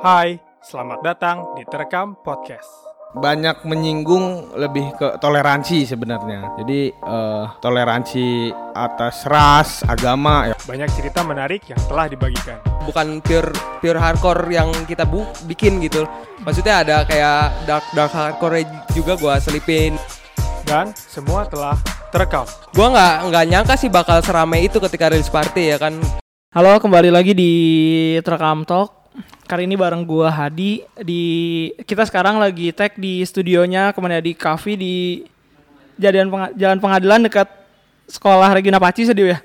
Hai, selamat datang di Terekam Podcast. banyak menyinggung lebih ke toleransi sebenarnya. Jadi eh, toleransi atas ras, agama ya. Banyak cerita menarik yang telah dibagikan. bukan pure pure hardcore yang kita bu bikin gitu maksudnya ada kayak dark dark hardcore juga gua selipin Dan semua telah terekam. gua nggak nggak nyangka sih bakal seramai itu ketika release party ya kan Halo, kembali lagi di Terekam Talk. Kali ini bareng gua Hadi di kita sekarang lagi tag di studionya ke mana di cafe di Penga- Jalan Pengadilan dekat Sekolah Regina Paci sedih ya.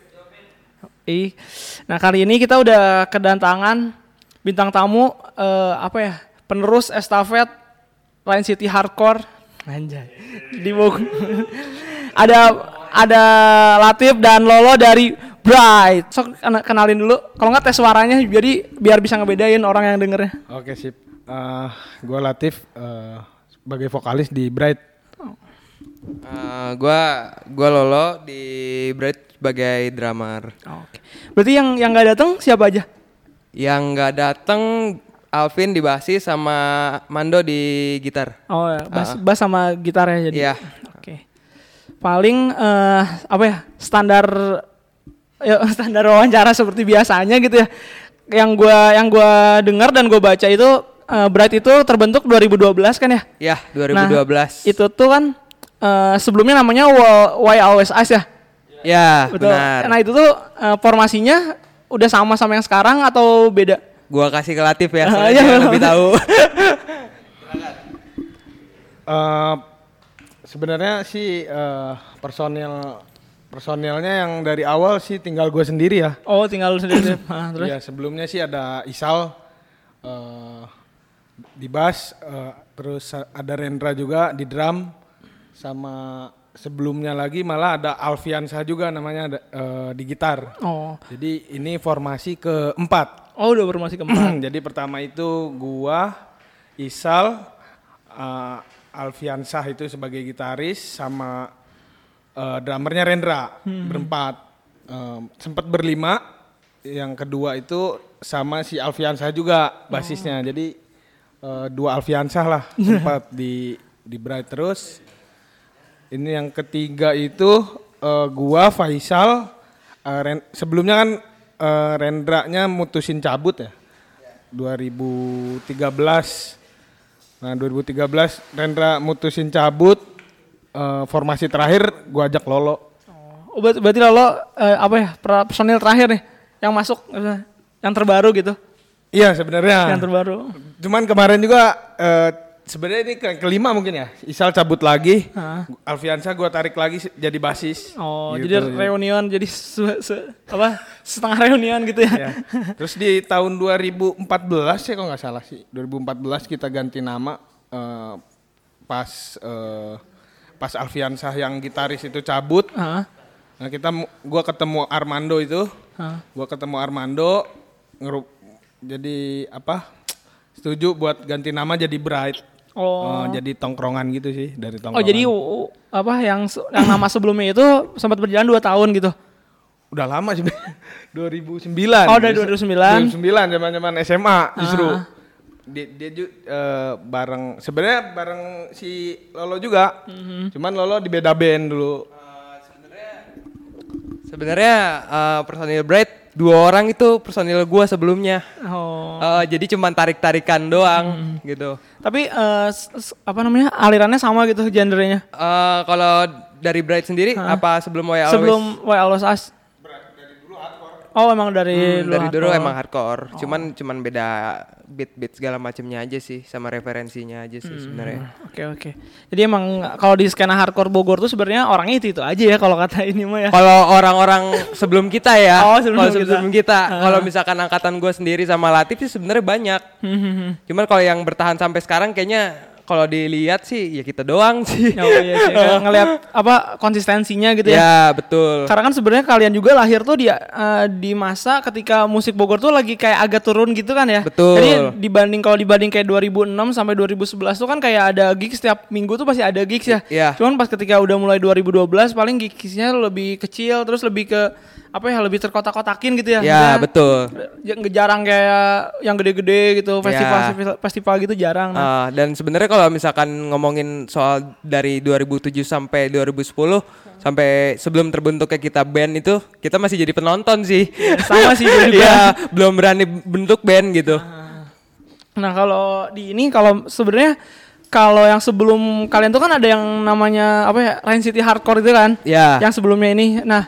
Ih. Nah, kali ini kita udah kedatangan bintang tamu eh, apa ya? Penerus estafet Line City Hardcore. Anjay. Di Bogor. ada ada Latif dan Lolo dari Bright. Sok kena- kenalin dulu. Kalau nggak tes suaranya jadi biar bisa ngebedain orang yang dengernya. Oke sip. Eh, gua Latif eh, sebagai vokalis di Bright. Eh, gua gua lolo di Bright sebagai drummer Oke. Berarti yang yang nggak datang siapa aja? yang nggak dateng Alvin di basis sama Mando di gitar Oh, ya, bass, bass sama gitar ya jadi. Iya. Oke. Paling eh, apa ya? Standar ya, standar wawancara seperti biasanya gitu ya. Yang gua yang gua dengar dan gua baca itu eh, Bright itu terbentuk 2012 kan ya? ya Nah, 2012 itu tuh kan eh, sebelumnya namanya Why Always Us ya? ya Betul. benar Nah, itu tuh eh, formasinya udah sama sama yang sekarang atau beda? gua kasih ke Latif ya soalnya iya, dia betul. lebih tahu Eh, sebenarnya sih eh, personil personilnya yang dari awal sih tinggal gue sendiri ya. Oh, tinggal lu sendiri. Ah, terus? Iya sebelumnya sih ada Isal eh, di bass, eh, terus ada Rendra juga di drum, sama sebelumnya lagi malah ada Alfiansa juga namanya ada, eh, di gitar. Oh. Jadi ini formasi keempat. Oh, udah formasi keempat. Jadi pertama itu gua, Isal, eh, Alfiansah itu sebagai gitaris sama eh, drummernya Rendra berempat. Eh, sempat berlima. Yang kedua itu sama si Alfiansah juga basisnya. Jadi eh, dua Alfiansah lah sempat di di Bright terus. Ini yang ketiga itu eh, gua Faisal eh, Ren- sebelumnya kan eh, Rendranya mutusin cabut ya. 2013. Nah, 2013 Rendra mutusin cabut eh, formasi terakhir gua ajak Lolo. Oh, berarti, berarti lo eh, apa ya? per- Personil terakhir nih yang masuk eh, yang terbaru gitu. Iya, sebenarnya. Yang terbaru. Cuman kemarin juga eh, sebenarnya ini ke kelima mungkin ya. Isal cabut lagi. Hah? Alfiansa gua tarik lagi jadi basis. Oh, Gitu. jadi reunian jadi se- se- apa? Setengah reunian gitu ya. Ya. Terus di tahun 2014 ya kalau nggak salah sih 2014 kita ganti nama eh, pas eh, pas Alfiansah yang gitaris itu cabut. Hah? Nah kita gua ketemu Armando itu, Hah? gua ketemu Armando ngeru jadi apa? Setuju buat ganti nama jadi Bright. Oh. Eh, jadi tongkrongan gitu sih dari Oh, tongkrongan. jadi u- u- apa yang yang nama sebelumnya itu sempat berjalan 2 tahun gitu. udah lama sih 2009 Oh, dari 2009. 2009 zaman-zaman SMA justru Ah. Dia, dia ju- eh, bareng sebenarnya bareng si Lolo juga Mhm. cuman Lolo di beda band dulu Sebenarnya eh, personil Bright dua orang itu personil gua sebelumnya. Oh. Eh, jadi cuman tarik-tarikan doang gitu. Tapi eh, s- s- apa namanya? alirannya sama gitu genrenya. Eh, kalau dari Bright sendiri apa sebelum Why Always? Sebelum Why Always Us. Oh, emang dari Hmm, dari dulu hardcore. emang hardcore. Cuman cuman beda beat-beat segala macamnya aja sih sama referensinya aja sih sebenarnya. Oke oke. Jadi emang kalau di skena hardcore Bogor tuh sebenarnya orangnya itu itu aja ya kalau kata ini mah ya. Kalau orang-orang sebelum kita ya, Oh, sebelum kalau kita. sebelum kita, kalau misalkan angkatan gue sendiri sama Latif sih sebenarnya banyak. Cuman kalau yang bertahan sampai sekarang kayaknya kalau dilihat sih ya kita doang sih. Oh iya sih. ngelihat apa konsistensinya gitu ya. ya betul. Karena kan sebenarnya kalian juga lahir tuh di eh, di masa ketika musik Bogor tuh lagi kayak agak turun gitu kan ya. Betul. Jadi dibanding kalau dibanding kayak 2006 sampai 2011 tuh kan kayak ada gigs setiap minggu tuh pasti ada gigs ya. Iya. Cuman pas ketika udah mulai 2012 paling gigsnya lebih kecil terus lebih ke apa ya lebih terkotak-kotakin gitu ya. Ya, Maksudnya, betul. nggak jarang kayak yang gede-gede gitu, festival Ya. festival, festival gitu jarang. Nah, Ah, dan sebenarnya kalau misalkan ngomongin soal dari 2007 sampai 2010 sampai sebelum terbentuknya kita band itu kita masih jadi penonton sih. sama sih juga. Iya, belum berani bentuk band gitu. Nah kalau di ini kalau sebenarnya kalau yang sebelum kalian tuh kan ada yang namanya apa ya Rain City Hardcore itu kan? Ya. Yang sebelumnya ini. Nah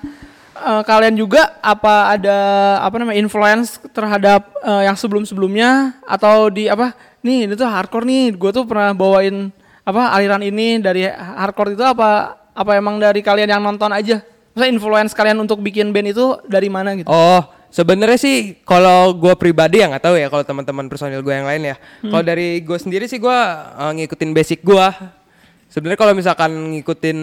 eh, kalian juga apa ada apa namanya influence terhadap eh, yang sebelum-sebelumnya atau di apa? Nih ini tuh hardcore nih. Gue tuh pernah bawain apa aliran ini dari hardcore itu apa apa emang dari kalian yang nonton aja? Maksudnya influence kalian untuk bikin band itu dari mana gitu? Oh, sebenarnya sih kalau gue pribadi ya nggak tahu ya kalau teman-teman personil gue yang lain ya. Kalau dari gue sendiri sih gue uh, ngikutin basic gue. Sebenarnya kalau misalkan ngikutin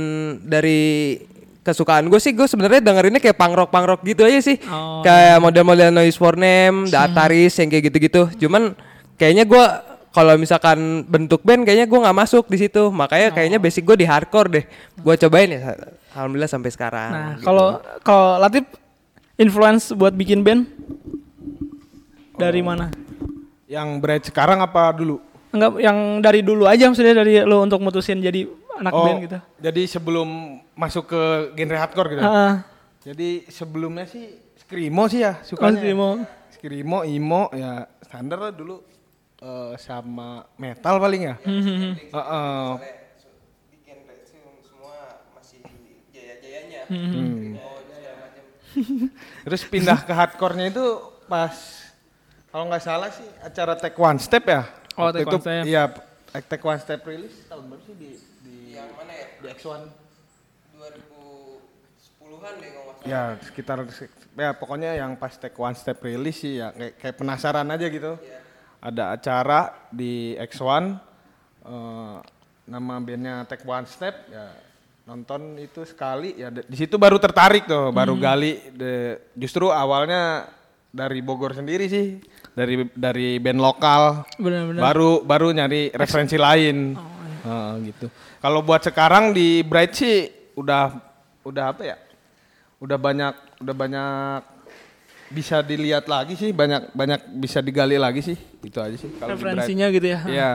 dari kesukaan gue sih gue sebenarnya dengerinnya kayak punk rock punk rock gitu aja sih. Oh, kayak model-model Noise for Name, The Ataris yang kayak gitu-gitu. Cuman kayaknya gue kalau misalkan bentuk band kayaknya gue nggak masuk di situ. Makanya kayaknya basic gue di hardcore deh. Gue cobain ya. Alhamdulillah sampai sekarang. Nah, gitu. kalau kalau Latif influence buat bikin band dari mana? Yang bright sekarang apa dulu? Enggak yang dari dulu aja maksudnya dari lo untuk mutusin jadi anak oh, band gitu. jadi sebelum masuk ke genre hardcore gitu. Heeh. Jadi sebelumnya sih screamo sih ya Oh, sukanya. screamo. Screamo, emo ya standar lah dulu eh, sama metal paling ya. Hmm, Heeh. Hmm. Terus pindah ke hardcore-nya itu pas kalau nggak salah sih acara Take One Step ya. Oh, Waktu Take itu, One Step. Iya, Take One Step rilis tahun berapa sih di di yang mana ya? Di X1. 2010-an deh kalau Ya sekitar ya pokoknya yang pas Take One Step rilis sih ya kayak, kayak penasaran aja gitu. Ada acara di X1 eh, nama bandnya Take One Step ya nonton itu sekali ya di di situ baru tertarik tuh baru gali de- justru awalnya dari Bogor sendiri sih dari dari band lokal Benar-benar. baru baru nyari referensi lain Heeh, gitu kalau buat sekarang di Bright sih udah udah apa ya udah banyak udah banyak bisa dilihat lagi sih banyak banyak bisa digali lagi sih itu aja sih kalau Bright. Referensinya gitu ya. Iya.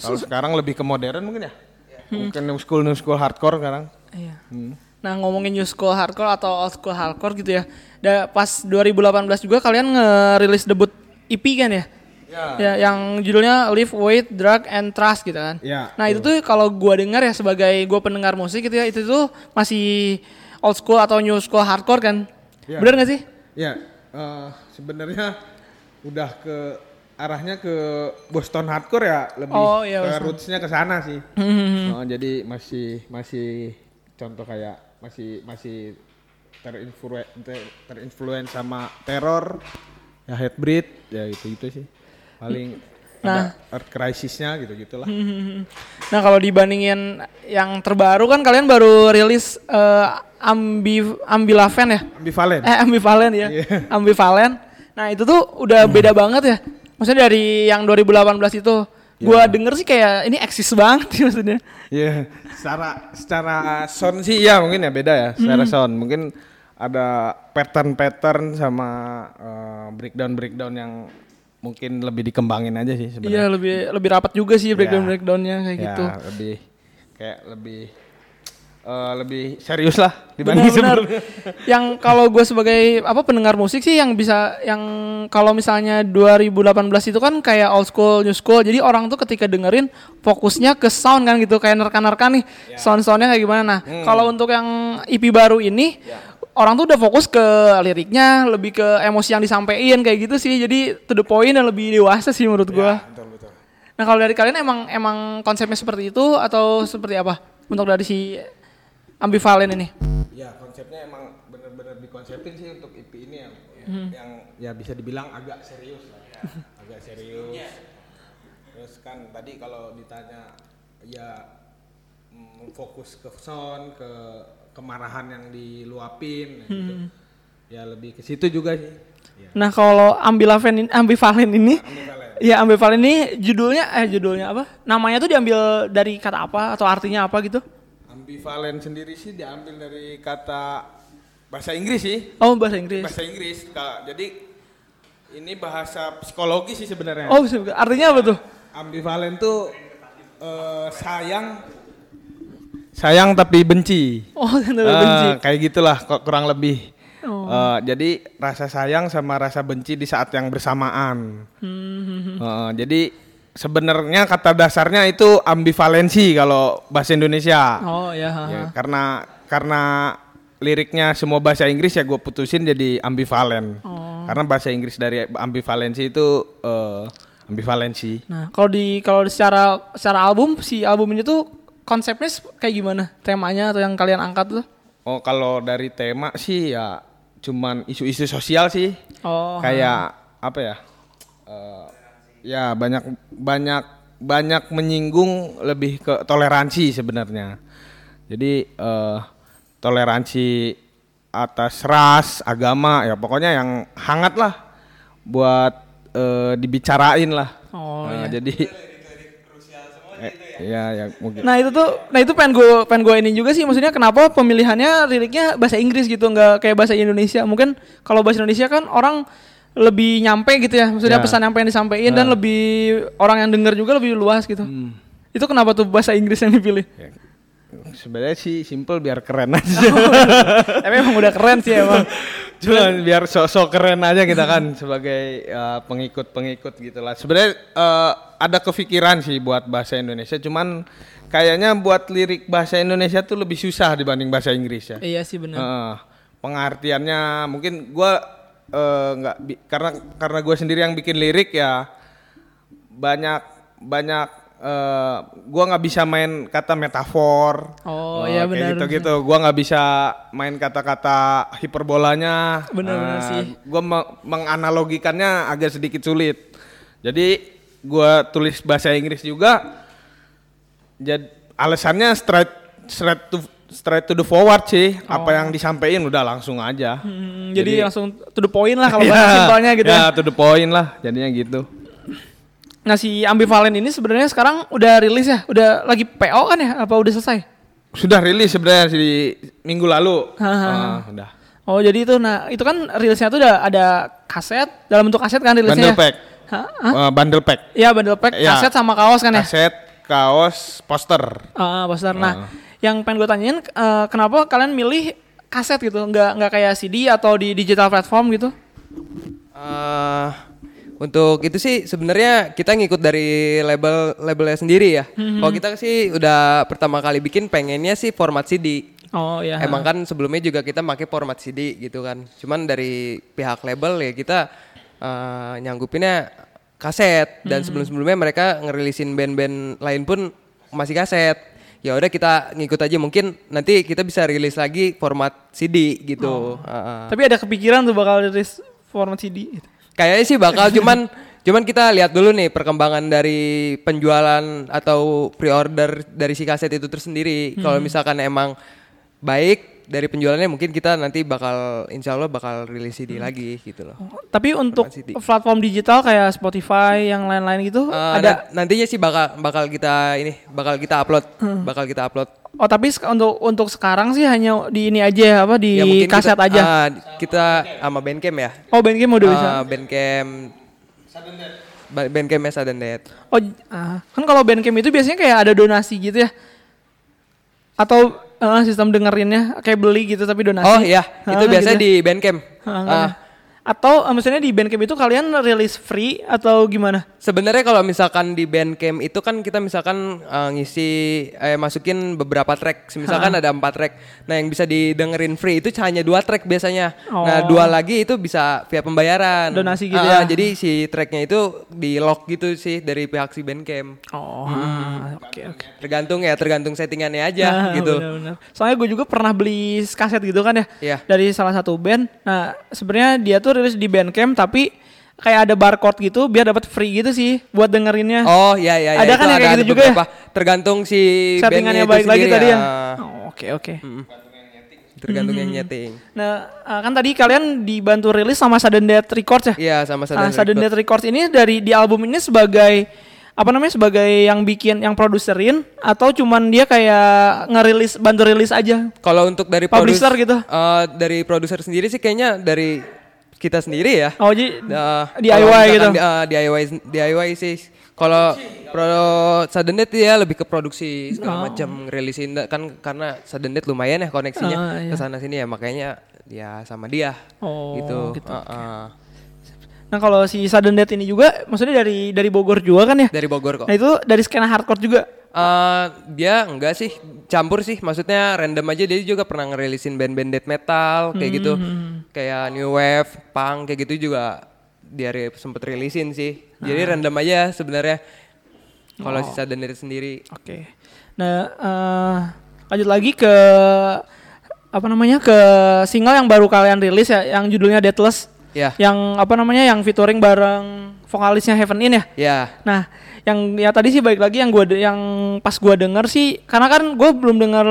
Kalau sekarang lebih ke modern mungkin ya. Mungkin new school new school hardcore sekarang. Iya. Hmm. Nah ngomongin new school hardcore atau old school hardcore gitu ya. Da, pas 2018 juga kalian ngerilis debut EP kan ya? Ya. Ya, yang judulnya Live, Wait, Drug, and Trust gitu kan. Ya, Nah itu tuh kalau gua dengar ya sebagai gua pendengar musik gitu ya, itu tuh masih old school atau new school hardcore kan. Ya. Bener gak sih? Ya, eh, sebenarnya udah ke arahnya ke Boston hardcore ya lebih Oh, iya, ke rootsnya ke sana sih. Oh, jadi masih masih contoh kayak masih masih terinfluen ter- terinfluence sama teror ya headbreed ya itu itu sih paling Nah. ada earth crisisnya gitu gitulah. Nah kalau dibandingin yang terbaru kan kalian baru rilis eh, ambi ambilaven ya? Ambivalen. Eh ambivalen ya, Iya. ambivalen. Nah itu tuh udah beda banget ya. Maksudnya dari yang 2018 itu, gua denger sih kayak ini eksis banget sih maksudnya. Iya, secara secara sound sih ya mungkin ya beda ya secara sound. Mungkin ada pattern-pattern sama eh, breakdown-breakdown yang mungkin lebih dikembangin aja sih Iya sebenarnya. lebih lebih rapat juga sih breakdown breakdownnya kayak Ya, gitu. lebih kayak lebih eh, lebih serius lah dibanding Benar-benar. sebelumnya. yang kalau gue sebagai apa pendengar musik sih yang bisa yang kalau misalnya 2018 itu kan kayak old school new school jadi orang tuh ketika dengerin fokusnya ke sound kan gitu kayak nerka-nerka nih Ya. sound-soundnya kayak gimana nah Hmm. kalau untuk yang EP baru ini orang tuh udah fokus ke liriknya lebih ke emosi yang disampaikan kayak gitu sih jadi to the point dan lebih dewasa sih menurut gua Betul betul. nah kalau dari kalian emang emang konsepnya seperti itu atau seperti apa untuk dari si ambivalen ini Ya konsepnya emang bener-bener dikonsepin sih untuk EP ini yang Hmm. yang ya bisa dibilang agak serius lah ya. agak serius. Terus kan tadi kalau ditanya ya mm, fokus ke sound, ke kemarahan yang diluapin gitu. Hmm. Ya lebih ke situ juga sih. Ya. Nah kalau ambivalen ini, ambivalen ini, Ambivalen. ya ambivalen ini judulnya eh judulnya apa? Namanya tuh diambil dari kata apa atau artinya apa gitu? Ambivalen sendiri sih diambil dari kata Bahasa Inggris sih. Oh bahasa Inggris. Bahasa Inggris. Kak. Jadi ini bahasa psikologi sih sebenarnya. Oh artinya apa tuh? Ambivalen tuh eh, sayang sayang tapi benci. Oh Eh, benci. kayak gitulah kok kurang lebih. Oh. Eh, jadi rasa sayang sama rasa benci di saat yang bersamaan. Hmm, Eh, jadi sebenarnya kata dasarnya itu ambivalensi kalau bahasa Indonesia. Oh ya. Ya, karena karena liriknya semua bahasa Inggris ya gue putusin jadi ambivalen. Oh. Karena bahasa Inggris dari ambivalensi itu eh, ambivalensi. Nah kalau di kalau secara secara album si album ini tuh konsepnya sep- kayak gimana? Temanya atau yang kalian angkat tuh? Oh kalau dari tema sih ya cuman isu-isu sosial sih. Oh. Kayak apa ya? Eh, ya banyak banyak banyak menyinggung lebih ke toleransi sebenarnya. Jadi eh, toleransi atas ras, agama ya pokoknya yang hangat lah buat eh, dibicarain lah. Oh, Nah, Jadi eh, ya mungkin. Nah itu tuh, nah itu pengen gue pengen gue ini juga sih, maksudnya kenapa pemilihannya liriknya bahasa Inggris gitu, nggak kayak bahasa Indonesia? Mungkin kalau bahasa Indonesia kan orang lebih nyampe gitu ya, maksudnya Ya. pesan yang pengen disampaikan dan lebih orang yang denger juga lebih luas gitu. Itu kenapa tuh bahasa Inggris yang dipilih? Ya, Sebenarnya sih simple biar keren aja. Tapi emang udah keren sih emang. Cuman biar sok-sok keren aja kita kan sebagai uh, pengikut-pengikut gitu lah. Sebenarnya uh, ada kepikiran sih buat bahasa Indonesia, cuman kayaknya buat lirik bahasa Indonesia tuh lebih susah dibanding bahasa Inggris ya. iya sih benar. Heeh. pengertiannya mungkin gua eh, nggak bi- karena karena gue sendiri yang bikin lirik ya banyak banyak eh, gua nggak bisa main kata metafor Oh, eh, iya benar, gitu gitu gua nggak bisa main kata-kata hiperbolanya Benar, benar Eh, sih. gua me- menganalogikannya agak sedikit sulit jadi gua tulis bahasa Inggris juga jadi alasannya straight straight to straight to the forward sih apa yang disampaikan udah langsung aja Oh. Hmm, jadi, langsung to the point lah kalau bahasa Ya, simpelnya gitu. ya ya. to the point lah jadinya gitu Nah si Ambivalen ini sebenarnya sekarang udah rilis ya, udah lagi PO kan ya? Apa udah selesai? sudah rilis sebenarnya di minggu lalu. Ah, udah Oh jadi itu, nah itu kan rilisnya tuh udah ada kaset dalam bentuk kaset kan rilisnya? bundle pack Hah? Eh, bundle pack Iya bundle pack, Ya. kaset sama kaos kan ya? kaset kaos poster Ah, poster. Nah, yang pengen gue tanyain, eh, kenapa kalian milih kaset gitu, nggak nggak kayak CD atau di digital platform gitu? Eh, untuk itu sih sebenarnya kita ngikut dari label labelnya sendiri ya. Mhm. Kalau kita sih udah pertama kali bikin pengennya sih format CD. Oh iya. Emang kan sebelumnya juga kita pakai format CD gitu kan. Cuman dari pihak label ya kita eh, nyanggupinnya kaset dan sebelum-sebelumnya mereka ngerilisin band-band lain pun masih kaset. Ya udah kita ngikut aja mungkin nanti kita bisa rilis lagi format CD gitu. Heeh. Tapi ada kepikiran tuh bakal rilis format CD. gitu. Kayaknya sih bakal cuman cuman kita lihat dulu nih perkembangan dari penjualan atau pre-order dari si kaset itu tersendiri. Kalau misalkan emang baik dari penjualannya mungkin kita nanti bakal insya Allah bakal rilis CD lagi gitu loh. Tapi untuk platform digital kayak Spotify yang lain-lain gitu Eh, ada. nan- nantinya sih bakal bakal kita ini bakal kita upload bakal kita upload Oh tapi untuk untuk sekarang sih hanya di ini aja ya, apa di Ya, kaset kita, aja. ah, kita sama Bandcamp ya oh Bandcamp udah bisa. Ah, Bandcamp Ba- Bandcampnya Sudden Death Oh ah, kan kalau Bandcamp itu biasanya kayak ada donasi gitu ya? Atau eh, sistem dengerinnya kayak beli gitu tapi donasi? Oh iya, itu biasanya gitu. di Bandcamp. Ah, kan. Atau eh, maksudnya di Bandcamp itu kalian rilis free atau gimana? Sebenarnya kalau misalkan di Bandcamp itu kan kita misalkan eh, ngisi eh, masukin beberapa track, misalkan ada empat track. Nah yang bisa didengerin free itu hanya dua track biasanya. Nah Oh. dua lagi itu bisa via pembayaran. Donasi gitu Ah, ya? Jadi si tracknya itu di lock gitu sih dari pihak si Bandcamp. Oh, ah, oke oke. Tergantung ya, tergantung settingannya aja Ah, gitu. benar-benar. Soalnya gue juga pernah beli kaset gitu kan ya, Iya. dari salah satu band. Nah sebenarnya dia tuh rilis di Bandcamp tapi kayak ada barcode gitu biar dapat free gitu sih buat dengerinnya. Oh iya iya. iya. Ada Itu kan yang kayak gitu juga ya? Tergantung si Settingannya baik lagi sendiri tadi ya. ah. Oh, Oke oke. Tergantung Hmm. yang nyeting. Nah ah, kan tadi kalian dibantu rilis sama Sudden Death Records ya? Iya sama Nah, Sudden Sudden Record. Death Records ini dari di album ini sebagai apa namanya sebagai yang bikin yang produserin atau cuman dia kayak ngerilis bantu rilis aja? Kalau untuk dari Publisher produs- gitu? eh, dari produser sendiri sih kayaknya dari kita sendiri ya. Oh jadi Nah, DIY kalau misalkan gitu? di- eh, DIY DIY sih. Kalau pro Sudden Death ya lebih ke produksi segala macam rilisin kan karena Sudden Death lumayan ya koneksinya Oh, iya. ke sana sini ya makanya ya sama dia Oh, gitu. gitu, Heeh. Nah kalau si Sudden Death ini juga maksudnya dari dari Bogor juga kan ya? Dari Bogor kok. Nah itu dari skena hardcore juga. Eh, dia enggak sih campur sih. Maksudnya random aja. Dia juga pernah ngerilisin band-band death metal kayak gitu. Kayak new wave punk kayak gitu juga dia sempet rilisin sih. Jadi random aja sebenarnya. Kalau si Sudden Death sendiri. Oke. Nah eh, lanjut lagi ke apa namanya ke single yang baru kalian rilis ya yang judulnya Deathless. Ya Yang apa namanya yang featuring bareng vokalisnya Heaven In ya. ya Nah, yang ya tadi sih balik lagi yang gua yang pas gua denger sih karena kan gue belum dengar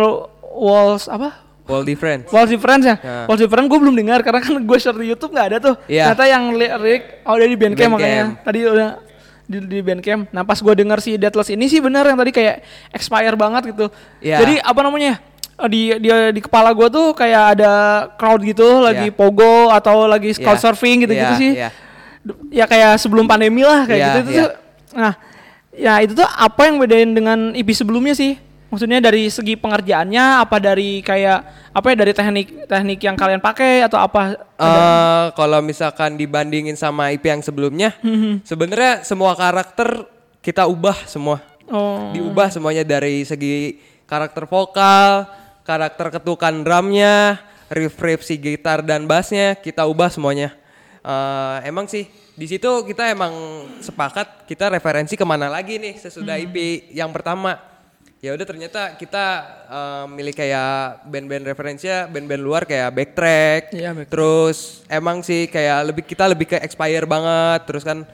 Walls apa? All different Walls Difference ya. Ya. Walls Difference gue belum dengar karena kan gue share di YouTube nggak ada tuh. Iya. Ternyata yang lirik oh dari Bandcamp Bandcamp. makanya. Tadi udah di, di Bandcamp. Nah, pas gue denger si Deathless ini sih benar yang tadi kayak expire banget gitu. Iya. Jadi apa namanya? Eh, di di di kepala gue tuh kayak ada crowd gitu lagi Iya. pogo atau lagi Iya. couchsurfing gitu-gitu Iya, sih. D- ya kayak sebelum pandemi lah kayak Iya, gitu itu iya. tuh nah ya itu tuh apa yang bedain dengan EP sebelumnya sih maksudnya dari segi pengerjaannya apa dari kayak apa ya dari teknik teknik yang kalian pakai atau apa Eh, kalau misalkan dibandingin sama IP yang sebelumnya Mhm. sebenarnya semua karakter kita ubah semua oh diubah semuanya dari segi karakter vokal, karakter ketukan drumnya, riff-riff si gitar dan bassnya kita ubah semuanya. Eh, emang sih di situ kita emang sepakat kita referensi ke mana lagi nih sesudah IP yang pertama. Ya udah ternyata kita eh, milih kayak band-band referensinya band-band luar kayak Backtrack. Iya, Backtrack. Terus emang sih kayak lebih kita lebih ke expire banget. Terus kan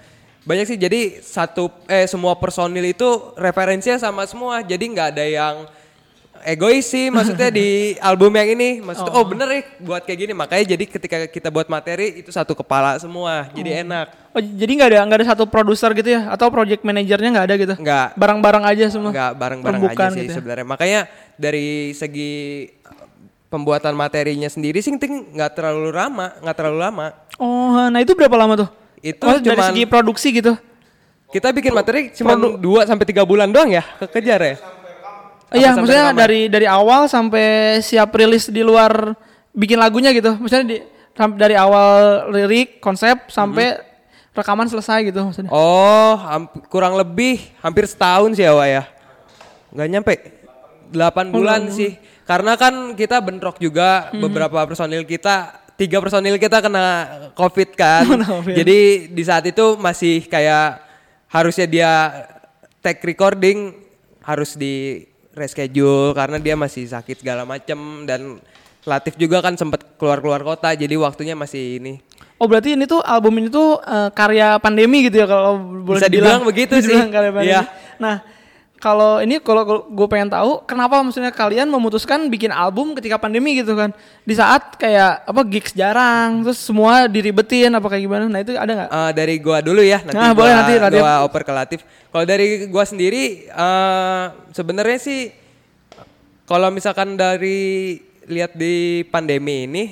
banyak sih jadi satu eh semua personil itu referensinya sama semua. Jadi nggak ada yang egois sih maksudnya di album yang ini. Maksudnya oh, bener ya buat kayak gini. Makanya jadi ketika kita buat materi itu satu kepala semua. Jadi enak. Oh, jadi nggak ada nggak ada satu produser gitu ya atau project manajernya nggak ada gitu Nggak. barang-barang aja semua Nggak bareng-bareng aja sih gitu ya. sebenarnya. Makanya dari segi pembuatan materinya sendiri sih nggak terlalu lama, nggak terlalu lama. oh nah itu berapa lama tuh Itu Oh, dari cuman- segi produksi gitu Kita bikin materi cuma 2 sampai tiga bulan doang ya, kekejar ya. Iya, maksudnya dari dari awal sampai siap rilis di luar bikin lagunya gitu. Maksudnya di dari awal lirik, konsep sampai rekaman selesai gitu maksudnya. Oh, kurang lebih hampir setahun sih ya, Wak ya. Nggak nyampe. 8 bulan sih. Karena kan kita bentrok juga beberapa personil kita, tiga personil kita kena Covid kan. Covid. Jadi di saat itu masih kayak harusnya dia take recording harus di reschedule karena dia masih sakit segala macem dan Latif juga kan sempet keluar-keluar kota jadi waktunya masih ini. Oh, berarti ini tuh album ini tuh eh, karya pandemi gitu ya kalau boleh Bisa dibilang begitu Bisa sih. karya pandemi. Iya. Nah, kalau ini kalau gue pengen tahu kenapa maksudnya kalian memutuskan bikin album ketika pandemi gitu kan. Di saat kayak apa gigs jarang, terus semua diribetin apa kayak gimana. Nah, itu ada nggak? Eh, dari gua dulu ya nanti Nah, gua, boleh nanti, Latif. gua oper ke Latif. Kalau dari gua sendiri eh sebenarnya sih kalau misalkan dari lihat di pandemi ini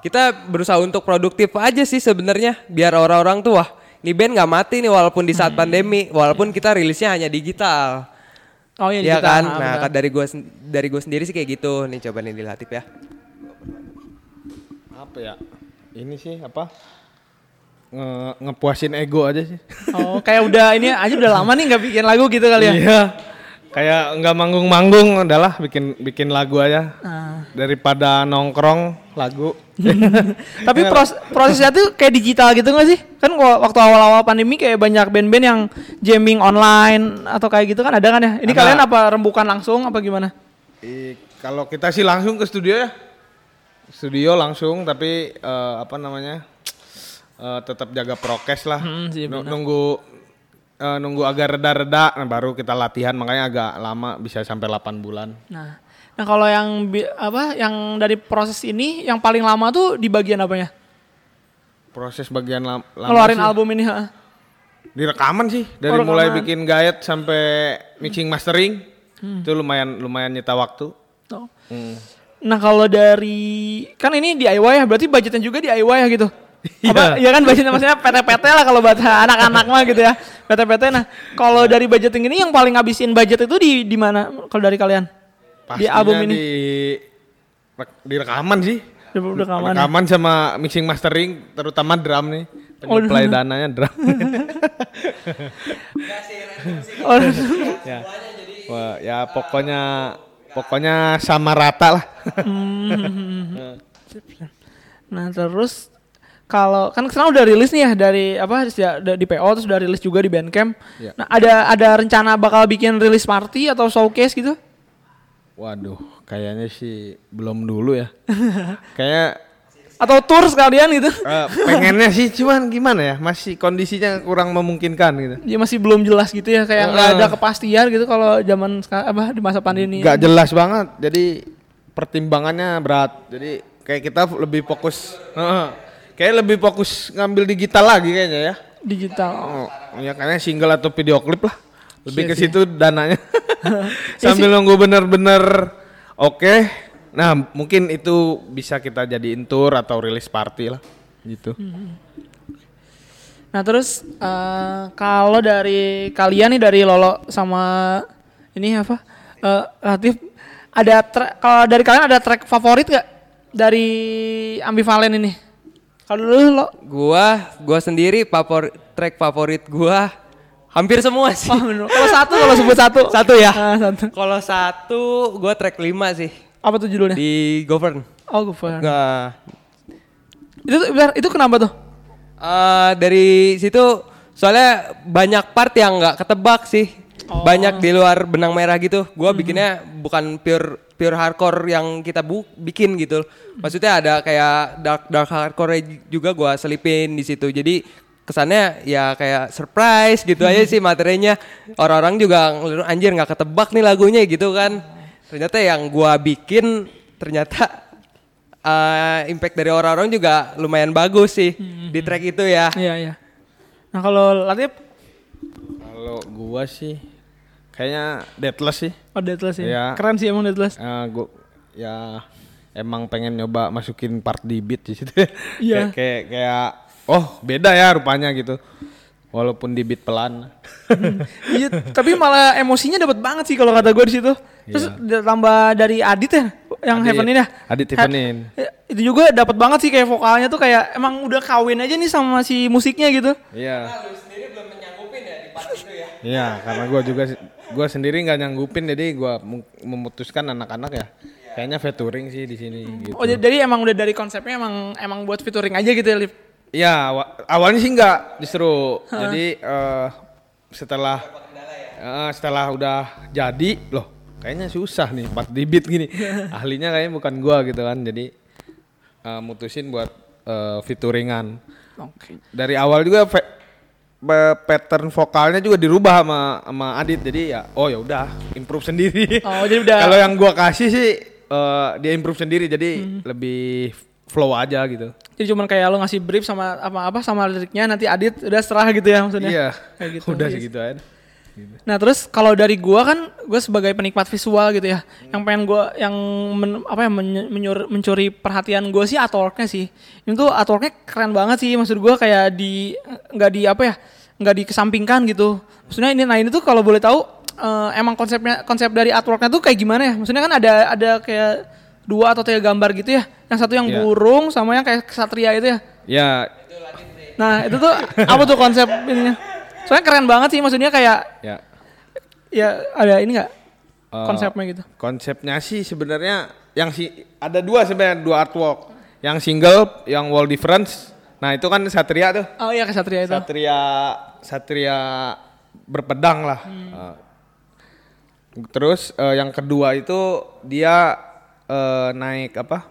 kita berusaha untuk produktif aja sih sebenarnya biar orang-orang tuh wah ini band nggak mati nih walaupun di saat pandemi walaupun kita rilisnya hanya digital. Oh iya, ya digital. kan? Ah, Nah, benar. kan dari gua sen- dari gua sendiri sih kayak gitu. Nih coba nih di Latif ya. Apa ya? Ini sih apa? Nge ngepuasin ego aja sih. Oh, kayak udah ini aja udah lama nih nggak bikin lagu gitu kali ya. Iya. Kayak nggak manggung-manggung adalah bikin bikin lagu aja. Ah. Daripada nongkrong lagu. Tapi pros- prosesnya tuh kayak digital gitu gak sih? Kan wa- waktu awal-awal pandemi kayak banyak band-band yang jamming online atau kayak gitu kan ada kan ya? Ini Ada. kalian apa rembukan langsung apa gimana? I- kalau kita sih langsung ke studio ya. Studio langsung tapi eh, apa namanya? eh, tetap jaga prokes lah. Hmm, sih, nunggu eh, nunggu agak reda-reda nah, baru kita latihan makanya agak lama bisa sampai 8 bulan. Nah, nah kalau yang apa yang dari proses ini yang paling lama tuh di bagian apanya? Proses bagian lam- lama Ngeluarin sih, album ini, ha? Di rekaman sih, dari Oh, mulai bikin guide sampai mixing mastering. Hmm. Itu lumayan lumayan nyita waktu. Oh. Hmm. Nah kalau dari kan ini DIY ya, berarti budgetnya juga DIY ya gitu. Apa? Iya. Ya kan budgetnya maksudnya PT-PT lah kalau buat anak-anak mah gitu ya. PT-PT. Nah kalau dari budgeting ini yang paling ngabisin budget itu di di mana? Kalau dari kalian? di Pastinya album ini? Di, di rekaman sih. Di rekaman. Rekaman sama mixing mastering, terutama drum nih. Oh, Penyuplai drum. dananya drum. Oh, ya. Wah, ya pokoknya pokoknya sama rata lah. nah terus kalau kan sekarang udah rilis nih ya dari apa ya, di PO terus udah rilis juga di Bandcamp. Ya. Nah ada ada rencana bakal bikin rilis party atau showcase gitu? Waduh, kayaknya sih belum dulu ya. Kayak Atau tour sekalian gitu? eh, pengennya sih cuman gimana ya? Masih kondisinya kurang memungkinkan gitu. Ya masih belum jelas gitu ya kayak nggak Heeh. ada kepastian gitu kalau zaman apa di masa pandemi. Gak jelas banget. Jadi pertimbangannya berat. Jadi kayak kita lebih fokus Heeh. Kayak lebih fokus ngambil digital lagi kayaknya ya. digital. Oh, ya kayaknya single atau video klip lah. Lebih Iya ke situ dananya. Sambil nunggu bener-bener oke. Nah, mungkin itu bisa kita jadiin tour atau rilis party lah gitu. Nah terus eh, kalau dari kalian nih dari Lolo sama ini apa Latif ada kalau dari kalian ada track favorit gak dari ambivalen ini? Kalau dulu lo Gua, gua sendiri favorit track favorit gua hampir semua sih. oh, kalau satu kalau sebut satu Satu ya. Ah, satu. Kalau satu gua track 5 sih Apa tuh judulnya? di Govern. oh Gufan. Nah, Itu itu kenapa tuh? eh, dari situ soalnya banyak part yang nggak ketebak sih. Oh. Banyak di luar benang merah gitu. Gua bikinnya bukan pure pure hardcore yang kita bu bikin gitu. Maksudnya ada kayak dark dark hardcore juga gua selipin di situ. Jadi kesannya ya kayak surprise gitu aja sih materinya. Orang-orang juga anjir nggak ketebak nih lagunya gitu kan. Ternyata yang gua bikin ternyata eh, impact dari orang-orang juga lumayan bagus sih di track itu ya. Iya iya. Nah kalau Latif, Kalau gua sih kayaknya Deathless sih. oh Deathless ya. Iya. Keren sih emang Deathless. Eh, gua ya emang pengen nyoba masukin part di beat di situ. Iya. kayak, kayak kayak oh beda ya rupanya gitu. Walaupun di beat pelan. iya, tapi malah emosinya dapat banget sih kalau kata gue di situ. Terus ditambah dari Adit ya, yang Adit. Heaven ini ya. Adit He- Heavenin. ya, itu juga dapat banget sih kayak vokalnya tuh kayak emang udah kawin aja nih sama si musiknya gitu. Iya. Iya, karena gua juga gua sendiri nggak nyanggupin jadi mu- memutuskan anak-anak ya. Kayaknya featuring sih di sini gitu. Oh jadi, emang udah dari konsepnya emang emang buat featuring aja gitu ya, Lip. Iya, awa- awalnya sih enggak justru. Jadi eh, setelah eh, setelah udah jadi loh, kayaknya susah nih part di beat gini. Ahlinya kayaknya bukan gua gitu kan. Jadi eh, mutusin buat eh, featuringan. Oke. Dari awal juga pattern vokalnya juga dirubah sama sama Adit. Jadi ya oh ya udah improve sendiri. Oh, jadi udah- Kalau yang gua kasih sih eh, dia improve sendiri jadi lebih flow aja gitu. Jadi cuman kayak lo ngasih brief sama apa apa sama liriknya nanti Adit udah serah gitu ya maksudnya. Iya. Kayak gitu. Udah segitu aja. Nah terus kalau dari gua kan gua sebagai penikmat visual gitu ya, yang pengen gua yang men- apa ya men- menyur- mencuri perhatian gua sih artworknya sih. Ini tuh artworknya keren banget sih, maksud gua kayak di nggak di apa ya, nggak dikesampingkan gitu. Maksudnya ini nah ini tuh kalau boleh tahu eh, emang konsepnya konsep dari artworknya tuh kayak gimana ya? Maksudnya kan ada ada kayak dua atau tiga gambar gitu ya, yang satu yang Iya. burung sama yang kayak kesatria itu ya. Ya, Nah itu tuh apa tuh konsep ininya? Soalnya keren banget sih, maksudnya kayak ya. ya ada ini nggak Eh, konsepnya gitu Konsepnya sih sebenarnya yang si ada dua sebenarnya dua artwork. Yang single, yang wall difference. Nah itu kan Satria tuh. oh iya kesatria itu Satria Satria berpedang lah. Eh, terus eh, yang kedua itu dia eh, naik apa?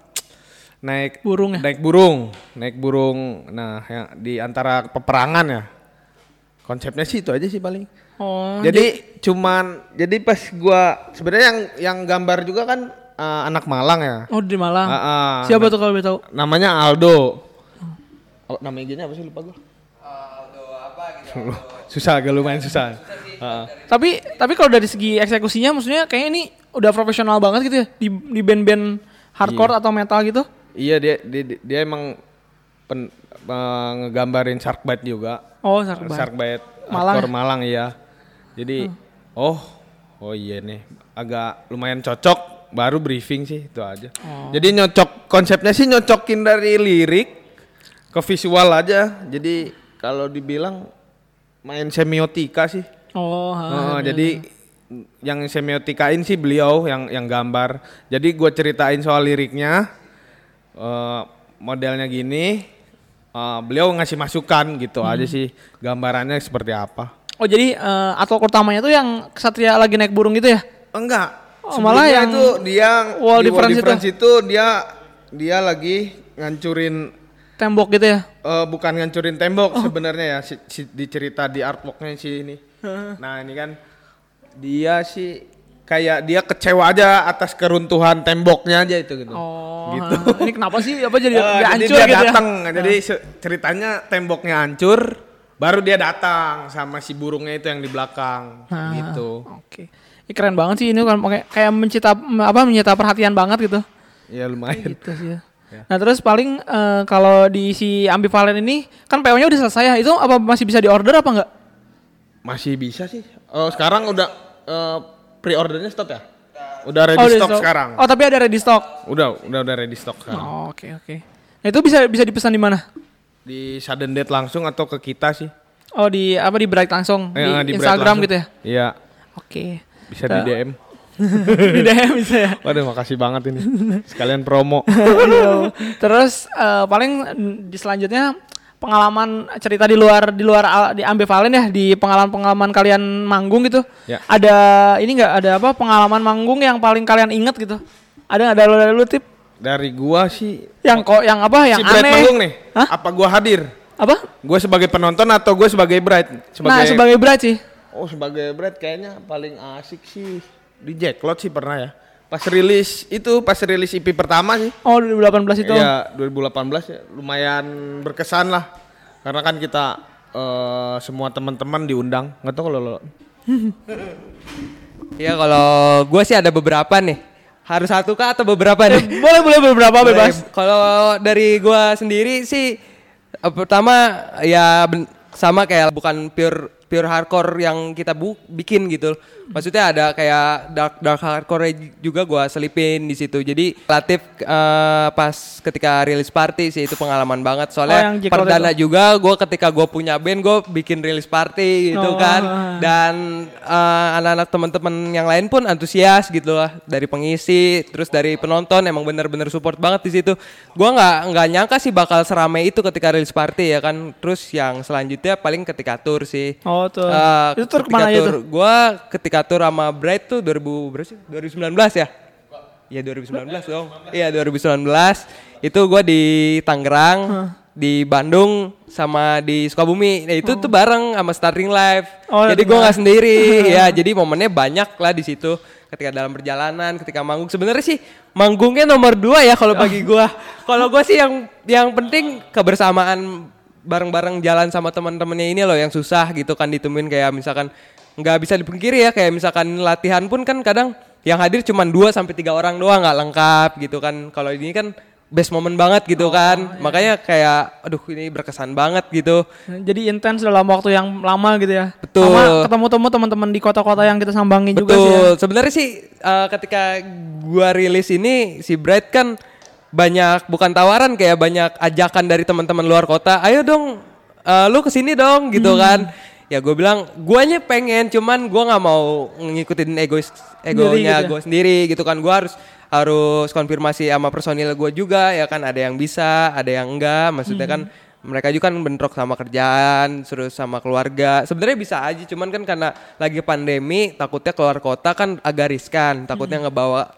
Naik Burung ya? Naik burung, naik burung. Nah, yang di antara peperangan ya. Konsepnya sih itu aja sih paling. oh jadi cuman jadi pas gua sebenarnya yang yang gambar juga kan eh, anak Malang ya. oh di Malang Ah, ah. siapa tuh kalau boleh tahu Namanya Aldo. Oh, nama IG-nya apa sih lupa gua? Aldo apa gitu susah agak lumayan susah. Heeh. Tapi tapi kalau dari segi eksekusinya maksudnya kayaknya ini udah profesional banget gitu ya di di band-band hardcore atau metal gitu. Iya dia dia, dia emang pen, eh, ngegambarin Sharkbite juga. Oh, Sharkbite. Sharkbite Malang hardcore ya? Malang iya. Jadi oh oh iya nih agak lumayan cocok baru briefing sih itu aja. Jadi nyocok konsepnya sih nyocokin dari lirik ke visual aja. Jadi kalau dibilang main semiotika sih. Oh, ha, Oh, jadi yang semiotikain sih beliau yang yang gambar. Jadi gue ceritain soal liriknya, eh, modelnya gini, eh, beliau ngasih masukan gitu aja sih gambarannya seperti apa. Oh, jadi eh, artwork utamanya tuh yang Satria lagi naik burung gitu ya? Enggak. Oh, malah yang itu dia wall di wall difference itu? difference itu dia dia lagi ngancurin Tembok gitu ya? Eh, bukan ngancurin tembok Oh. sebenarnya ya si, si- dicerita di artworknya si ini. Nah ini kan dia sih kayak dia kecewa aja atas keruntuhan temboknya aja itu gitu. Oh, Gitu. ini kenapa sih apa jadi, Eh, jadi jadi hancur dia gitu ya? datang, jadi se- ceritanya temboknya hancur, baru dia datang sama si burungnya itu yang di belakang, Nah, gitu. Oke. Ini keren banget sih ini kan pakai kayak mencita apa menyita perhatian banget gitu. Ya lumayan. Gitu sih. ya. Nah, terus paling eh, kalau di si ambivalen ini kan PO-nya udah selesai ya. Itu apa masih bisa diorder apa enggak? Masih bisa sih. Oh sekarang udah eh, pre-ordernya stop ya? Udah ready Oh, stock stock. sekarang. Oh, tapi ada ready stock. Udah, udah udah ready stock sekarang. Oh, Oke, oke. Nah, itu bisa bisa dipesan di mana? Di sudden date langsung atau ke kita sih? Oh, di apa di Bright langsung Eh, di, Bright Instagram langsung. gitu ya. Iya, Oke. bisa di DM. di DM bisa ya. Waduh, makasih banget ini. Sekalian promo. Iya. Terus eh, paling di selanjutnya pengalaman cerita di luar di luar di ambivalen ya di pengalaman-pengalaman kalian manggung gitu. Ya. Ada ini enggak ada apa pengalaman manggung yang paling kalian inget gitu? Ada nggak dari lu tip? Dari gua sih Yang kok yang apa yang si aneh? manggung nih. Hah? Apa gua hadir? Apa? Gua sebagai penonton atau gua sebagai Bright? Nah, sebagai Bright sih. Oh, sebagai Bright kayaknya paling asik sih di Jacklot sih pernah ya. Pas rilis itu, pas rilis EP pertama sih. Oh, 2018 itu. Iya, 2018 ya lumayan berkesan lah. Karena kan kita eh, semua teman-teman diundang. Nggak tahu kalau lo Ya kalau gue sih ada beberapa nih. Harus satu kah atau beberapa nih? boleh boleh beberapa bebas. Kalau dari gua sendiri sih eh, pertama ya sama kayak bukan pure pure hardcore yang kita bu bikin gitu. Maksudnya ada kayak dark dark hardcore juga gua selipin di situ. Jadi relatif eh, pas ketika rilis party sih itu pengalaman banget. Oh, Soalnya Roll perdana itu. juga gua ketika gua punya band gua bikin rilis party gitu Oh. kan. Dan eh, anak-anak teman-teman yang lain pun antusias gitu lah dari pengisi, terus dari penonton emang bener-bener support banget di situ. Gua nggak nggak nyangka sih bakal seramai itu ketika rilis party ya kan. Terus yang selanjutnya paling ketika tour sih. Oh, tour. Eh, Itu tour ke mana tour- tuh? Gua ketika tour sama Bright tuh 2000 berapa sih? 2019 ya? Iya 2019 dong. Iya 2019. Itu gua di Tangerang, di Bandung sama di Sukabumi. Nah, itu tuh bareng sama Starting Live. Oh, jadi di gua nggak sendiri. ya, jadi momennya banyak lah di situ. Ketika dalam perjalanan, ketika manggung. Sebenarnya sih manggungnya nomor dua ya kalau bagi gua. Kalau gua sih yang yang penting kebersamaan bareng-bareng jalan sama teman-temannya ini loh yang susah gitu kan ditemuin kayak misalkan nggak bisa dipungkiri ya kayak misalkan latihan pun kan kadang yang hadir cuma 2 sampai tiga orang doang nggak lengkap gitu kan kalau ini kan best moment banget gitu kan makanya kayak aduh ini berkesan banget gitu Jadi intens dalam waktu yang lama gitu ya. Betul. Sama ketemu-temu teman-teman di kota-kota yang kita sambangi juga sih. ya. Betul. Sebenarnya sih eh, ketika gua rilis ini si Bright kan banyak bukan tawaran kayak banyak ajakan dari teman-teman luar kota. Ayo dong, eh, lu ke sini dong gitu kan. Ya gue bilang, guanya pengen, cuman gua nggak mau ngikutin egois egonya gitu ya? gue sendiri gitu kan. Gua harus harus konfirmasi sama personil gue juga ya kan ada yang bisa, ada yang enggak. Maksudnya kan mereka juga kan bentrok sama kerjaan, terus sama keluarga. Sebenarnya bisa aja, cuman kan karena lagi pandemi, takutnya keluar kota kan agak riskan, takutnya ngebawa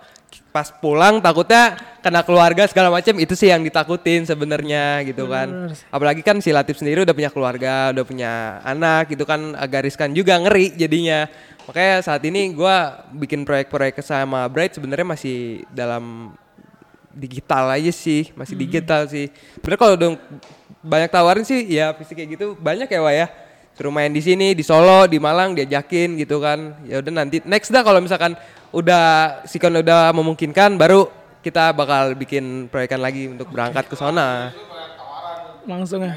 pas pulang takutnya kena keluarga segala macam itu sih yang ditakutin sebenarnya gitu kan. Apalagi kan si Latif sendiri udah punya keluarga, udah punya anak gitu kan agak riskan juga ngeri jadinya. Makanya saat ini gua bikin proyek-proyek sama Bright sebenarnya masih dalam digital aja sih, masih digital sih. Sebenarnya kalau dong banyak tawarin sih ya fisik kayak gitu banyak ya Wak ya. suruh main di sini di Solo di Malang diajakin gitu kan ya udah nanti next dah kalau misalkan udah sikon udah memungkinkan baru kita bakal bikin proyekan lagi untuk berangkat ke sana Langsung ya.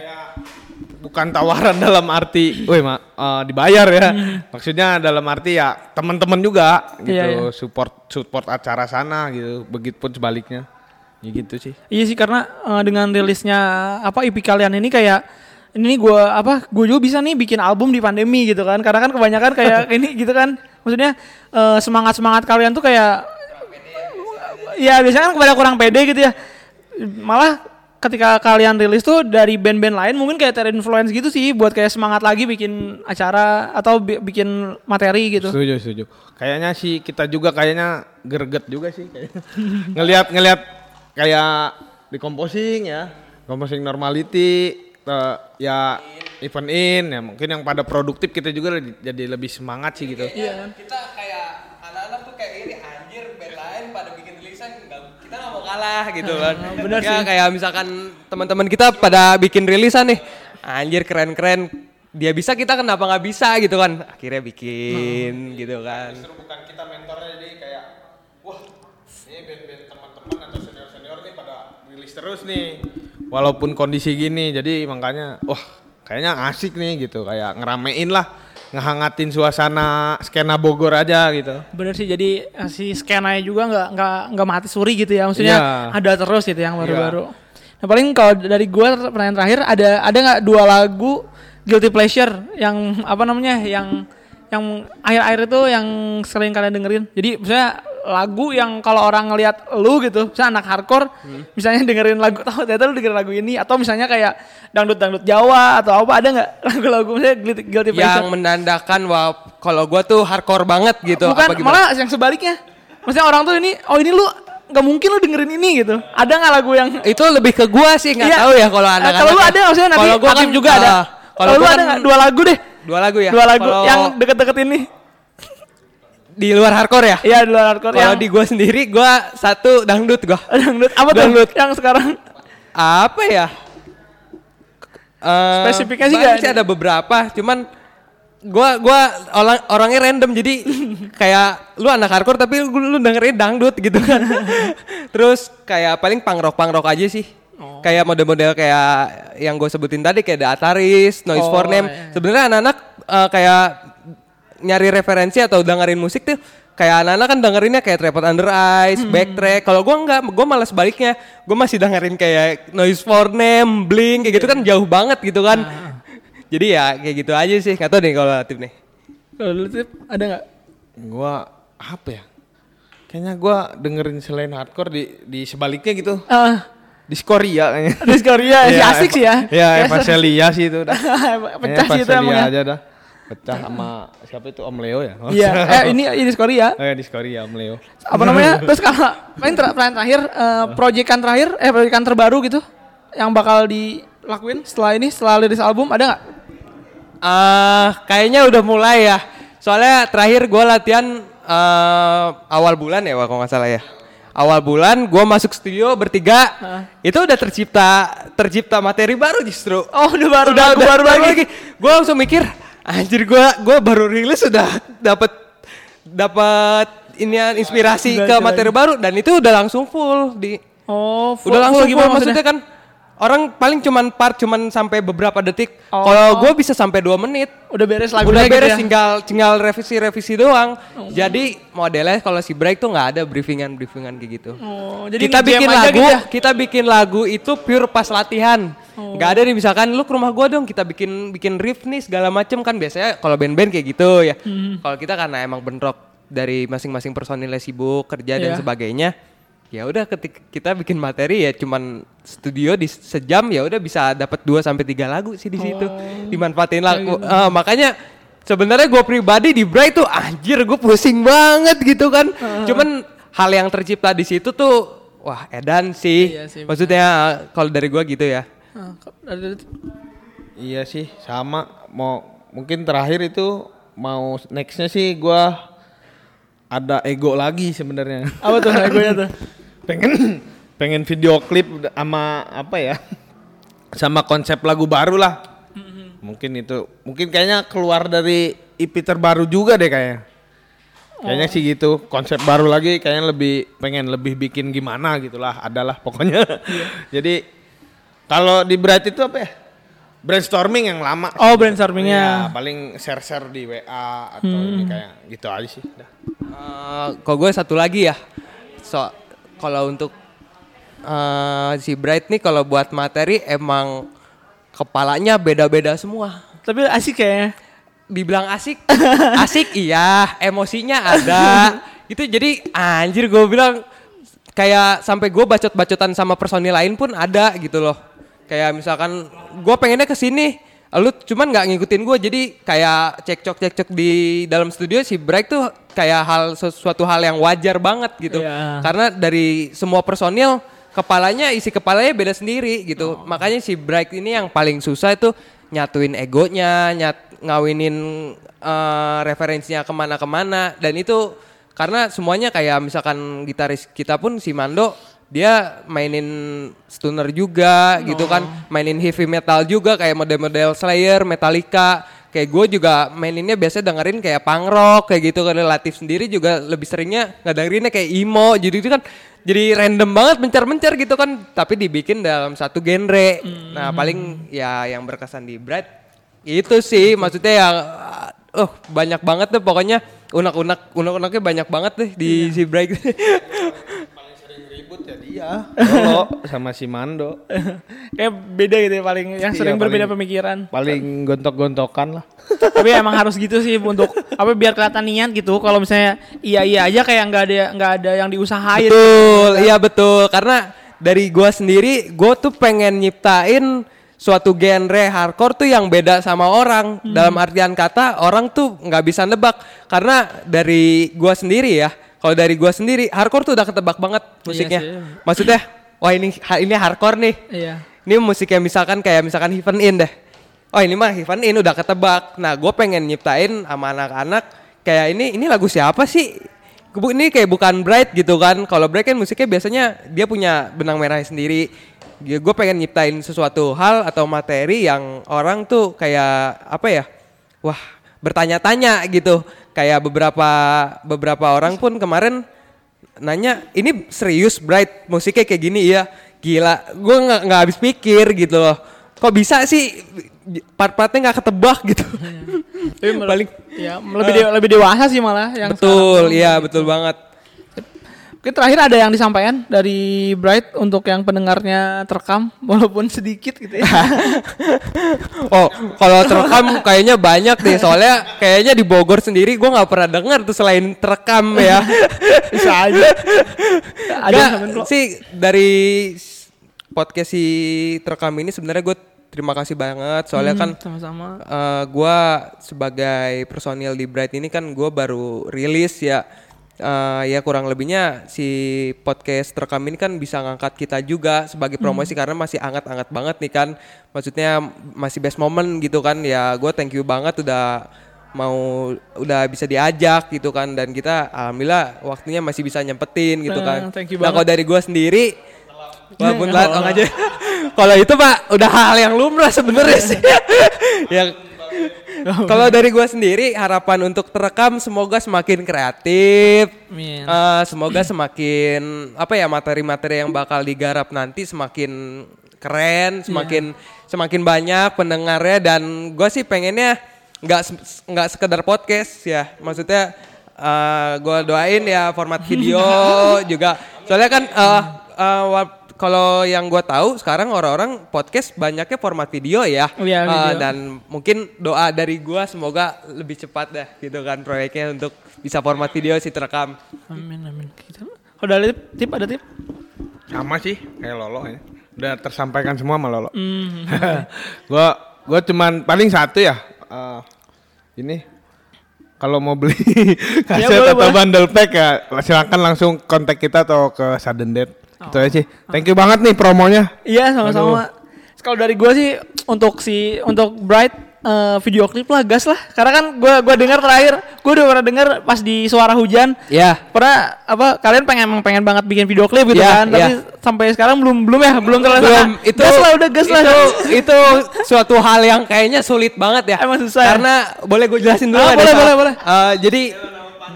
bukan tawaran dalam arti, woi mak eh, dibayar ya. Maksudnya dalam arti ya teman-teman juga gitu, Iya, iya. support support acara sana gitu. Begitupun sebaliknya. Ya gitu sih. Iya sih karena eh, dengan rilisnya apa IP kalian ini kayak ini gue apa gue juga bisa nih bikin album di pandemi gitu kan karena kan kebanyakan kayak ini gitu kan maksudnya semangat semangat kalian tuh kayak ya biasanya kan kepada kurang pede gitu ya. Malah ketika kalian rilis tuh dari band-band lain mungkin kayak terinfluence gitu sih buat kayak semangat lagi bikin acara atau bi- bikin materi gitu. Setuju, setuju. Kayaknya sih kita juga kayaknya greget juga sih. Ngelihat ngelihat kayak di composing ya, composing normality eh, ya event in ya mungkin yang pada produktif kita juga jadi lebih semangat sih gitu. iya kita kayak anak-anak tuh kayak ini anjir band lain pada bikin rilisan kita nggak mau kalah gitu kan. Bener Ya, sih. kayak misalkan teman-teman kita pada bikin rilisan nih anjir keren-keren dia bisa kita kenapa nggak bisa gitu kan? Akhirnya bikin gitu kan. Bukan kita mentornya jadi kayak wah ini band-band teman-teman atau senior-senior nih pada rilis terus nih walaupun kondisi gini jadi makanya wah kayaknya asik nih gitu kayak ngeramein lah ngehangatin suasana skena Bogor aja gitu Bener sih jadi eh, si skenanya juga nggak nggak nggak mati suri gitu ya maksudnya Iya. ada terus gitu yang baru-baru. Nah paling kalau dari gua pertanyaan terakhir ada ada nggak dua lagu guilty pleasure yang apa namanya yang yang akhir-akhir itu yang sering kalian dengerin. Jadi misalnya lagu yang kalau orang ngelihat lu gitu, misalnya anak hardcore, misalnya dengerin lagu tahu ternyata lu dengerin lagu ini atau misalnya kayak dangdut dangdut Jawa atau apa ada nggak lagu-lagu misalnya guilty, guilty pleasure? yang menandakan wah kalau gua tuh hardcore banget gitu Bukan, apa gimana malah yang sebaliknya. Maksudnya orang tuh ini, oh ini lu nggak mungkin lu dengerin ini gitu. Ada nggak lagu yang itu lebih ke gua sih nggak Iya. tahu ya kalau Eh, anak-anak Kalau lu ya. ada maksudnya nanti Kalau gua kan, juga ada. ah, Kalau lu ada kan dua lagu deh? dua lagu ya Dua lagu Kalau yang deket-deket ini. Di luar hardcore ya Iya di luar hardcore kalau yang di gua sendiri gua satu dangdut gua dangdut. Apa tuh Dangdut. yang sekarang? apa ya Eh, Spesifiknya sih nggak ada. beberapa cuman gua gua orang orangnya random jadi kayak lu anak hardcore tapi lu, lu dengerin dangdut gitu kan terus kayak paling punk rock aja sih Oh. kayak model-model kayak yang gue sebutin tadi kayak The Ataris, Noise Oh, for Name. iya. Sebenarnya anak-anak eh, kayak nyari referensi atau dengerin musik tuh kayak anak-anak kan dengerinnya kayak Trapod Under Ice, Hmm. Backtrack. Kalau gua enggak, gua malah sebaliknya. Gua masih dengerin kayak Noise for Name, Blink kayak gitu kan jauh banget gitu kan. Ah. Jadi ya kayak gitu aja sih. Gak tau nih kalau Latif nih. Kalau lu Tip, ada nggak? gua apa ya kayaknya gua dengerin selain hardcore di di sebaliknya gitu Ah, di Korea kayaknya di Korea sih asik sih ya. ya Kayak Eva Celia sih itu udah Pecah sih itu emang ya. aja dah pecah sama siapa itu Om Leo ya Oh, Iya, eh ini ini di Korea. oh, ya, di Korea Om Leo Apa namanya? Terus kalau paling ter pertanyaan terakhir, eh, proyekan terakhir, eh proyekan terbaru gitu, yang bakal dilakuin setelah ini, setelah rilis album, ada nggak? Ah, kayaknya udah mulai ya. Soalnya terakhir gua latihan eh, awal bulan ya kalau nggak salah ya. Awal bulan gua masuk studio bertiga. Itu udah tercipta tercipta materi baru justru. Oh, udah baru, udah, lagu udah baru lagi. Gua langsung mikir, anjir gua gua baru rilis sudah dapat dapat inian inspirasi ke materi baru dan itu udah langsung full di Oh, full- udah langsung full full, maksudnya kan orang paling cuman part cuman sampai beberapa detik. Oh. Kalau gue bisa sampai dua menit. Udah beres lagu Udah gitu beres ya? Oh. tinggal tinggal revisi-revisi doang. Jadi modelnya kalau si break tuh nggak ada briefingan-briefingan kayak gitu. Oh, jadi kita bikin lagu, gitu ya? kita bikin lagu itu pure pas latihan. Oh. Nggak ada nih misalkan lu ke rumah gua dong kita bikin bikin riff nih segala macem kan biasanya kalau band-band kayak gitu ya. Hmm. Kalau kita karena emang bentrok dari masing-masing personilnya sibuk kerja dan Iya. sebagainya. Ya udah ketika kita bikin materi ya cuman studio di sejam ya udah bisa dapat 2 sampai 3 lagu sih di situ. Dimanfaatin lagu. Eh, makanya sebenarnya gue pribadi di Bright tuh anjir gue pusing banget gitu kan. Cuman hal yang tercipta di situ tuh wah edan sih. Iya sih, Maksudnya kalau dari gua gitu ya. Iya sih, sama. Mau mungkin terakhir itu mau nextnya sih gua ada ego lagi sebenarnya. Apa tuh lagunya tuh? pengen pengen video klip sama apa ya? Sama konsep lagu baru lah. mungkin itu mungkin kayaknya keluar dari IP terbaru juga deh kayaknya. Kayaknya sih gitu, konsep baru lagi kayaknya lebih pengen lebih bikin gimana gitulah, adalah pokoknya. Jadi kalau di Bright itu apa ya? Brainstorming yang lama. Oh, brainstormingnya. Iya, paling share-share di WA atau ini kayak gitu aja sih. Dah. Eh, kalau gue satu lagi ya. So kalau untuk eh, si Bright nih kalau buat materi emang kepalanya beda-beda semua. Tapi asik kayaknya. Dibilang asik, asik iya, emosinya ada. Itu jadi anjir gue bilang kayak sampai gue bacot-bacotan sama personil lain pun ada gitu loh. Kayak misalkan gue pengennya ke sini, lu cuman nggak ngikutin gue jadi kayak cekcok cekcok di dalam studio si Bright tuh kayak hal sesuatu hal yang wajar banget gitu. Iya. karena dari semua personil kepalanya isi kepalanya beda sendiri gitu. Makanya si Bright ini yang paling susah itu nyatuin egonya nyat ngawinin eh, referensinya ke mana-kemana. Dan itu karena semuanya kayak misalkan gitaris kita pun si Mando dia mainin stoner juga gitu kan mainin heavy metal juga kayak model-model Slayer, Metallica. Kayak gue juga maininnya biasanya dengerin kayak punk rock kayak gitu kan. Relatif sendiri juga lebih seringnya nggak dengerinnya kayak emo jadi itu kan jadi random banget mencar-mencar gitu kan. Tapi dibikin dalam satu genre. Nah paling ya yang berkesan di Bright itu sih. Maksudnya yang oh banyak banget tuh pokoknya. Unek-unek unek-uneknya banyak banget deh di si Bright Ribut ya dia. Lolo sama si Mando. Kayak beda gitu ya paling yang Iya, sering berbeda paling- pemikiran. Paling gontok-gontokan lah. Tapi emang harus gitu sih untuk apa biar kelihatan niat gitu. Kalau misalnya iya iya aja kayak nggak ada nggak ada yang diusahain. Betul, iya betul. Karena dari gua sendiri, gua tuh pengen nyiptain suatu genre hardcore tuh yang beda sama orang. Dalam artian kata, orang tuh nggak bisa nebak. Karena dari gua sendiri ya, kalau dari gua sendiri, hardcore tuh udah ketebak banget musiknya. sih. Maksudnya, wah ini ini hardcore nih. Iya. Ini musik yang misalkan kayak misalkan Heaven In deh. Oh ini mah Heaven In udah ketebak. Nah gue pengen nyiptain sama anak-anak kayak ini ini lagu siapa sih? Ini kayak bukan Bright gitu kan. Kalau Bright kan musiknya biasanya dia punya benang merahnya sendiri. Gue pengen nyiptain sesuatu hal atau materi yang orang tuh kayak apa ya? Wah bertanya-tanya gitu. Kayak beberapa beberapa orang pun kemarin nanya ini serius Bright? Musiknya kayak gini? Ya gila gue nggak nggak habis pikir gitu loh. Kok bisa sih? Part-partnya nggak ketebak gitu. Tapi mel- Paling- ya lebih de- lebih dewasa sih malah yang betul iya betul banget Oke terakhir ada yang disampaikan dari Bright untuk yang pendengarnya terekam walaupun sedikit gitu ya. oh kalau terekam kayaknya banyak deh soalnya kayaknya di Bogor sendiri gue nggak pernah dengar tuh selain terekam ya Bisa aja. ada sih dari podcast si terekam ini sebenarnya gue terima kasih banget soalnya kan sama-sama. eh, gua sebagai personil di Bright ini kan gua baru rilis ya Eh, ya kurang lebihnya si podcast terekam ini kan bisa ngangkat kita juga sebagai promosi karena masih anget-anget banget nih kan. Maksudnya masih best moment gitu kan. Ya gue thank you banget udah mau udah bisa diajak gitu kan. Dan kita alhamdulillah waktunya masih bisa nyempetin gitu kan. Nah, thank you nah kalau dari gua sendiri walaupun telat aja. Kalau itu pak udah hal yang lumrah sebenarnya sih. Yang kalau dari gua sendiri harapan untuk terekam semoga semakin kreatif. Amin. Eh, semoga semakin apa ya materi-materi yang bakal digarap nanti semakin keren semakin semakin banyak pendengarnya. Dan gua sih pengennya nggak nggak sekedar podcast ya. Maksudnya eh gua doain ya format video juga. Soalnya kan eh, wa- kalau yang gua tahu sekarang orang-orang podcast banyaknya format video ya Iya, Eh, video. dan mungkin doa dari gua semoga lebih cepat dah gitu kan proyeknya untuk bisa format video sih terekam Amin amin. Gitu. Oh, ada tip, tip ada tip? Sama sih kayak Lolo ya. Udah tersampaikan semua sama Lolo. Hmm. gua gua cuman paling satu ya. eh, ini kalau mau beli kaset boleh, atau boleh. bundle pack ya silakan langsung kontak kita atau ke Sudden Death. Itu Oh. aja sih. Thank you banget nih promonya. Iya sama-sama. Kalau dari gua sih untuk si untuk Bright eh, video klip lah gas lah. Karena kan gue gua dengar terakhir, gue udah pernah dengar pas di suara hujan. Ya. Pernah apa kalian pengen emang pengen banget bikin video klip gitu Ya, kan, tapi ya. sampai sekarang belum belum ya, belum terlalu belum itu gas lah udah gas lah. itu itu suatu hal yang kayaknya sulit banget ya Emang susah ya? karena boleh gue jelasin dulu Ah, boleh, Desa? boleh, boleh. Eh, jadi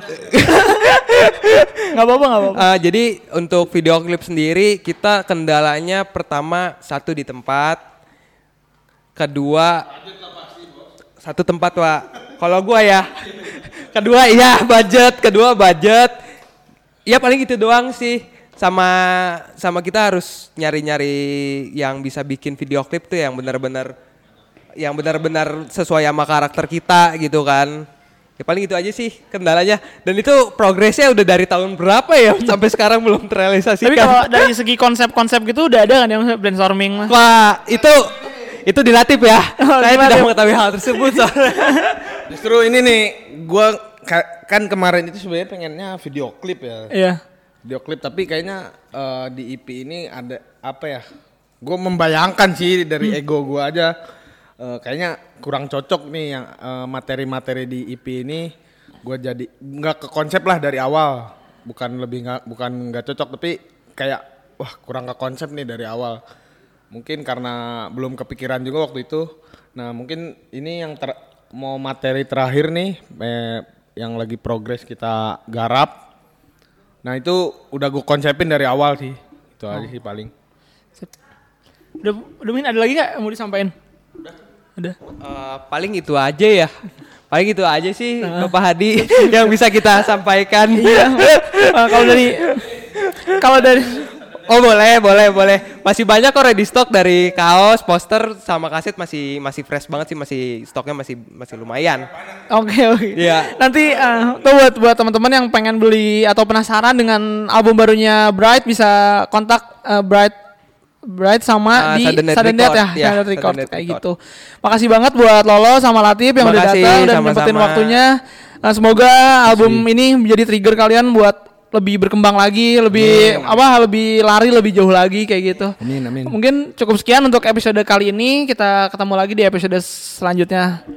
Nggak apa-apa nggak apa-apa. eh, jadi untuk video klip sendiri kita kendalanya pertama satu di tempat kedua satu tempat pak. Kalau gua ya. Kedua iya budget. Kedua budget. Ya paling gitu doang sih. Sama sama kita harus nyari-nyari yang bisa bikin video klip tuh yang benar-benar yang benar-benar sesuai sama karakter kita gitu kan ya paling itu aja sih kendalanya dan itu progresnya udah dari tahun berapa ya sampai sekarang belum terrealisasi Tapi kalau dari segi konsep-konsep gitu udah ada kan yang brainstorming mah. wah itu itu dilatih ya Oh, saya tidak mengetahui hal tersebut soalnya Justru ini nih, gua ka- kan kemarin itu sebenarnya pengennya video klip ya. Iya. Video klip tapi kayaknya eh, di IP ini ada apa ya? Gue membayangkan sih dari ego gua aja eh, kayaknya kurang cocok nih yang eh, materi-materi di IP ini gua jadi nggak ke konsep lah dari awal. Bukan lebih nggak bukan nggak cocok tapi kayak wah kurang ke konsep nih dari awal. Mungkin karena belum kepikiran juga waktu itu. Nah, mungkin ini yang ter- mau materi terakhir nih eh, yang lagi progres kita garap. Nah itu udah gue konsepin dari awal sih. Itu aja sih paling. Udah udah Min, ada lagi nggak mau disampaikan? Udah. Eh, paling itu aja ya paling itu aja sih Bapak Hadi yang bisa kita sampaikan Iya. Eh, kalau dari kalau dari Oh boleh, boleh, boleh. Masih banyak kok ready stock dari kaos, poster, sama kaset masih masih fresh banget sih, masih stoknya masih masih lumayan. Oke oke. Iya. Nanti eh, tuh buat buat teman-teman yang pengen beli atau penasaran dengan album barunya Bright bisa kontak eh, Bright Bright sama Ah, di Sudden Death Sudden Death ya, Record, ya, Sudden Record Sudden Death kayak Record. gitu. Makasih banget buat Lolo sama Latif yang udah Makasih, datang dan nyempetin waktunya. Nah, semoga album ini menjadi trigger kalian buat lebih berkembang lagi, lebih apa lebih lari lebih jauh lagi kayak gitu. Amin amin. Mungkin cukup sekian untuk episode kali ini. Kita ketemu lagi di episode selanjutnya.